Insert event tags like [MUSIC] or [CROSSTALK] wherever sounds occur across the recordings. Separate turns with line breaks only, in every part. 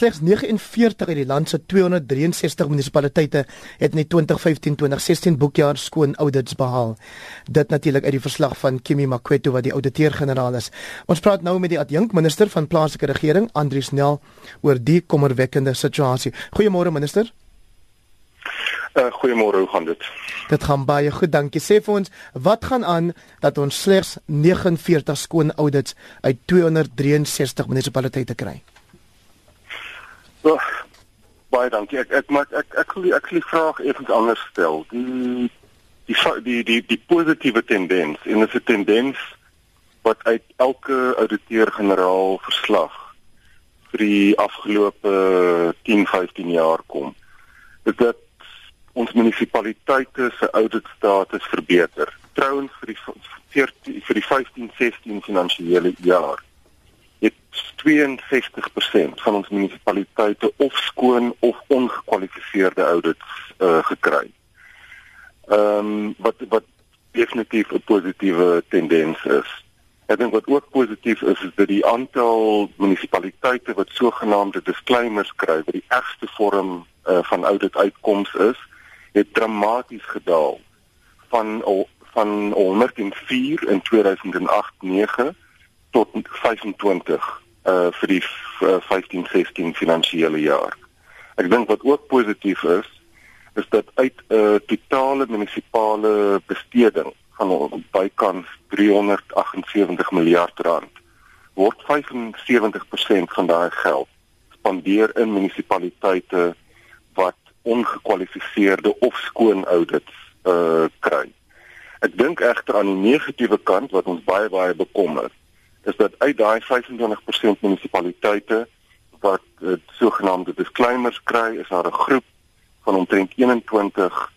slegs 49 uit die land se 263 munisipaliteite het in die 2015-2016 boekjaar skoon audits behaal. Dit natuurlik uit die verslag van Kimi Makweto wat die ouditeur-generaal is. Ons praat nou met die adjunkminister van plaaslike regering, Andrius Nel, oor die kommerwekkende situasie. Goeiemôre minister.
Uh, Goeiemôre, hoe gaan dit?
Dit gaan baie goed, dankie. Sê vir ons, wat gaan aan dat ons slegs 49 skoon audits uit 263 munisipaliteite kry?
Oh, baie dankie. Ek ek maar ek ek wil ek wil die vraag effens anders stel. Die die die die die positiewe tendens en dit is 'n tendens wat uit elke ouditeur-generaal verslag vir die afgelope 10, 15 jaar kom. Dit dat ons munisipaliteite se auditstatus verbeter. Trouens vir die 14 vir die 15, 16 finansiële jaar het 62% van ons munisipaliteite of skoon of ongekwalifiseerde audits uh, gekry. Ehm um, wat wat definitief 'n positiewe tendens is. Ek dink wat ook positief is is dat die aantal munisipaliteite wat sogenaamde disclaimers kry, wat die ergste vorm uh, van audit uitkoms is, het dramaties gedaal van van 104 in 2008-9 tot 25 uh vir die uh, 15-16 finansiële jaar. Ek dink wat ook positief is is dat uit 'n uh, totale munisipale besteding van bykans 378 miljard rand word 75% van daai geld spandeer in munisipaliteite wat ongekwalifiseerde of skoon audits uh kry. Ek dink egter aan die negatiewe kant wat ons baie baie bekommer is dat uit daai 25% munisipaliteite wat uh, sogenaamde disclaimers kry, is daar 'n groep van omtrent 21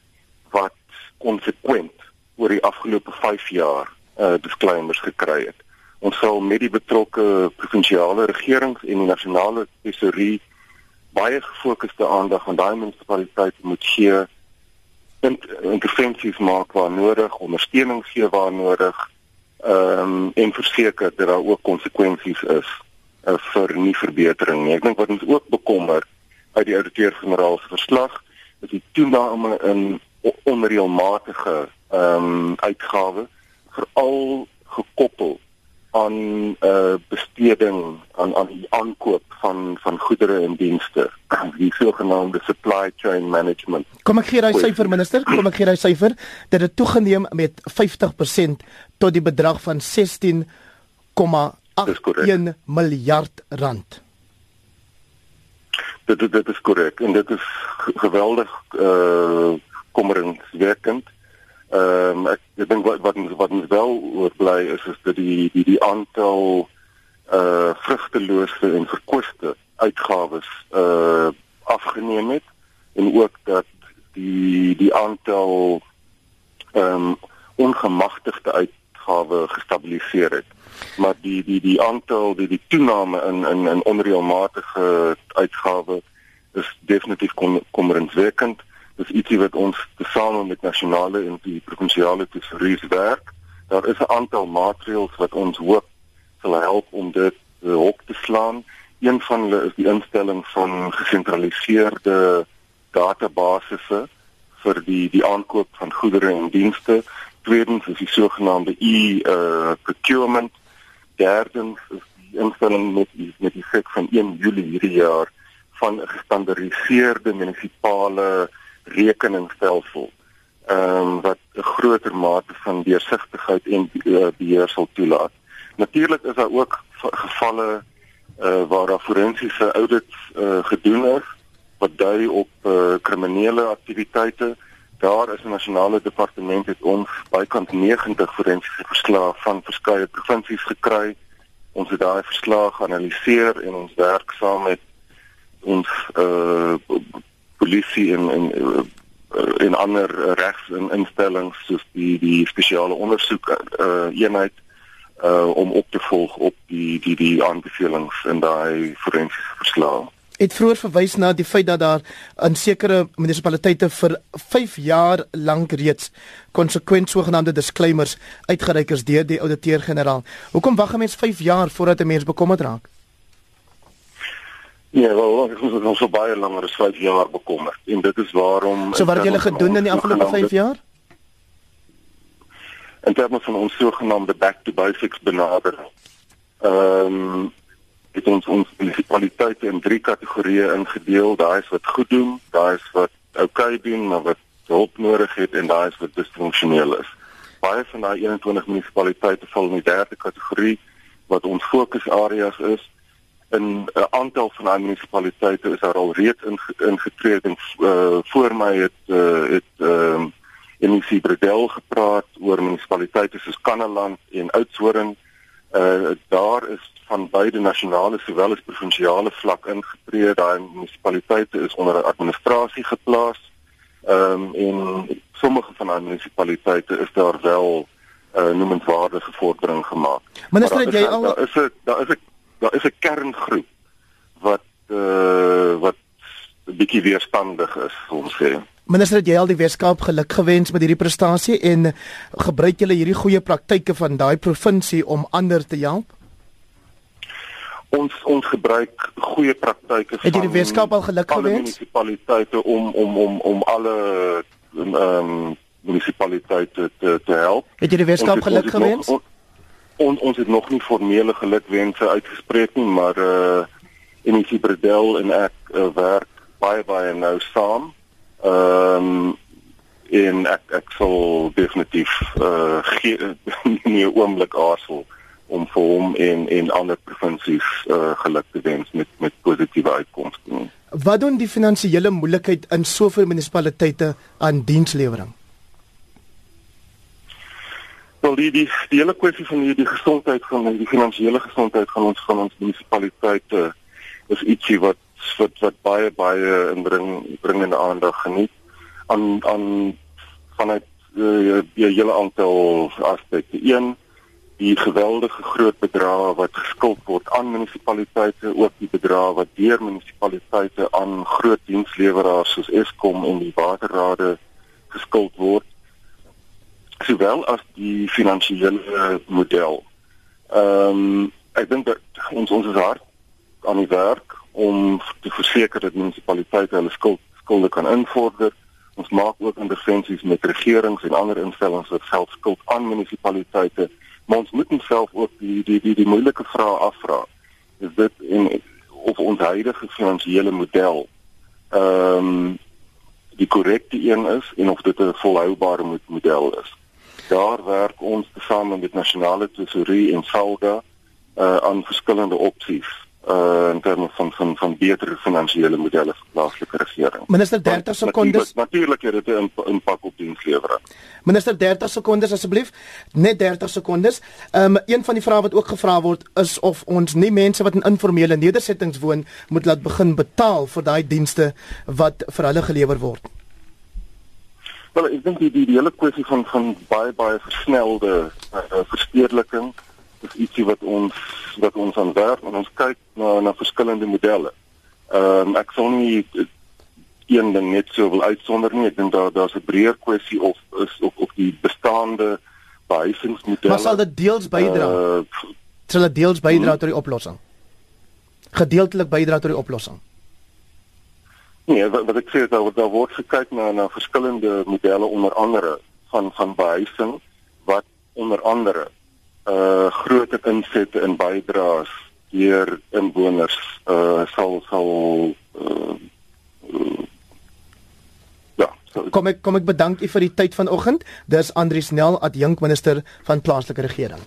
wat konsekwent oor die afgelope 5 jaar uh disclaimers gekry het. Ons sal met die betrokke provinsiale regerings en die nasionale tesorie baie gefokusde aandag aan daai munisipaliteite moet gee intervensies maak waar nodig, ondersteuning gee waar nodig ehm um, en verseker dat daar ook konsekwensies is uh, vir nie verbetering nie. Ek dink wat ons ook bekommer uit die ouditeur-generaal se verslag is die toename in onreëlmatige ehm um, uitgawes veral gekoppel aan eh uh, besteding aan aan die aankoop van van goedere en dienste. [CLEARS THROAT] Die sogenaamde supply chain management.
Kom ek gee daai syfer minister? Kom ek gee daai syfer. Dat dit toegeneem met 50% tot die bedrag van 16,81 miljard rand.
Dit dit, dit is korrek en dit is geweldig eh uh, kommerenswekkend. Ehm um, ek, ek dink wat wat wat ons wel oorbly is is dat die die die aantal uh vrugtelose en verkoste uitgawes uh afgeneem het en ook dat die die aantal ehm um, ongemagtigde uitgawe gestabiliseer het. Maar die die die aantal die die toename in in in onreëlmatige uitgawe is definitief. Kom dis ietsie wat ons tesame met nasionale en die provinsiale tesouries werk. Daar is 'n aantal maatreëls wat ons hoop sal help om dit op te slaan. Een van hulle is die instelling van gesentraliseerde databasisse vir die die aankoop van goedere en dienste. Tweedens is die sogenaamde e-procurement. Uh, Derdens is die instelling met met die feit van 1 Julie hierdie jaar van 'n gestandaardiseerde munisipale rekeningsstelsel ehm um, wat 'n groter mate van deursigtigheid en uh, beheer sal toelaat. Natuurlik is daar ook gevalle uh, waar daar forensiese audits uh, gedoen is wat dui op uh, kriminele aktiwiteite. Daar is 'n nasionale departement het ons bykans 90 forensiese verslae van verskeie provinsies gekry. Ons het daai verslae geanaliseer en ons werk saam met ons uh polisie en en eh, en ander regsinstellings soos die die spesiale ondersoek uh, eenheid uh, om op te volg op die die die aanbevelings in daai forensiese verslag.
Het vroeër verwys na die feit dat daar in sekere munisipaliteite vir 5 jaar lank reeds konsekwent sogenaamde disclaimers uitgereik is deur die ouditeur-generaal. Hoekom wag 'n mens 5 jaar voordat 'n mens bekommerd raak?
Nee, wel, ons het ons so baie langer as 5 jaar bekommer en dit is waarom
So wat het julle gedoen in die afgelope 5 jaar?
In terme van ons sogenaamde back to basics benadering. Ehm um, het ons ons munisipaliteite in drie kategorieë ingedeel. Daai is wat goed doen, daai is wat oukei okay doen, maar wat hulp nodig het en daai is wat disfunksioneel is. Baie van daai 21 munisipaliteite val in die derde kategorie wat ons fokusareas is. In 'n uh, aantal van daai munisipaliteite is daar al reeds ingetree in uh, voor my het uh, het ehm uh, die Bredel gepraat oor munisipaliteite soos Kannaland en Oudtshoorn. Uh daar is van beide nasionale sowel as provinsiale vlak ingetree. Daai munisipaliteite is onder administrasie geplaas. Ehm um, en sommige van die munisipaliteite is daar wel uh, noemenswaardige vordering gemaak.
Minister, het jy al
daar is 'n daar is 'n daar is 'n kerngroep wat uh wat 'n bietjie weerstandig is, ons sê.
Minister, het jy al die Weskaap geluk gewens met hierdie prestasie en gebruik julle hierdie goeie praktyke van daai provinsie om ander te help?
Ons ons gebruik goeie praktyke
van Het jy die Weskaap al geluk gewens?
Munisipaliteite om om om om alle ehm um, munisipaliteite te te help.
Het jy die Weskaap geluk gewens?
Ons, ons ons het nog nie formele gelukwense uitgespreek nie, maar eh uh, Enisie Bredel en ek uh, werk baie baie nou saam. Ehm um, en ek ek sal definitief eh uh, geen [LAUGHS] nie 'n oomblik aarzel om vir hom en en ander provinsies uh, geluk te wens met met positiewe uitkomste.
Wat doen die finansiële moeilikheid in soveel munisipaliteite aan dienslewering?
Wel die die die hele kwessie van die, die gesondheid van die finansiële gesondheid van ons van ons munisipaliteite is ietsie wat wat wat baie baie inbring bringende aandag geniet aan aan vanuit uh, die hele aantal aspekte. Een die geweldige groot bedrae wat geskuld word aan munisipaliteite, ook die bedrae wat deur munisipaliteite aan groot diensleweraars soos Eskom en die waterrade geskuld word, sowel as die finansiële model. Ehm um, ek dink dat ons ons is hard aan die werk om te verseker dat munisipaliteite hulle skuld skulde kan invorder. Ons maak ook intervensies met regerings en ander instellings wat geld skuld aan munisipaliteite maar ons moet onsself ook die die die die moeilike vrae afvra. Is dit en of ons huidige finansiële model ehm um, die korrekte een is en of dit 'n volhoubare model is. Daar werk ons tesame met nasionale tesourier en SALGA uh, aan verskillende opsies uh in terme van van van beter finansiële modelle vir plaaslike regering.
Minister 30 sekondes.
Natuurlik het dit 'n impak op dienslewering.
Minister 30 sekondes asseblief. Net 30 sekondes. Um een van die vrae wat ook gevra word is of ons nie mense wat in informele nedersettings woon moet laat begin betaal vir daai dienste wat vir hulle gelewer word.
Wel, ek dink die, die die hele kwessie van van baie baie versnelde uh, verstedeliking is ietsie wat ons wat ons aan werk en ons kyk na na verskillende modelle. Ehm um, ek sal nie een ding net so wil uitsonder nie. Ek dink daar daar's 'n breër kwessie of is of of die bestaande behuisingsmodelle.
Maar sal dit deels bydra? Uh, sal dit deels bydra hmm? tot die oplossing? Gedeeltelik bydra tot die oplossing.
Nee, wat, wat ek sê daar word daar word gekyk na na verskillende modelle onder andere van van behuising wat onder andere uh groter insette in bydraes deur inwoners uh sal sal uh, ja
so. kom ek kom ek bedank u vir die tyd vanoggend dis Andrius Nel adjunkminister van plaaslike regering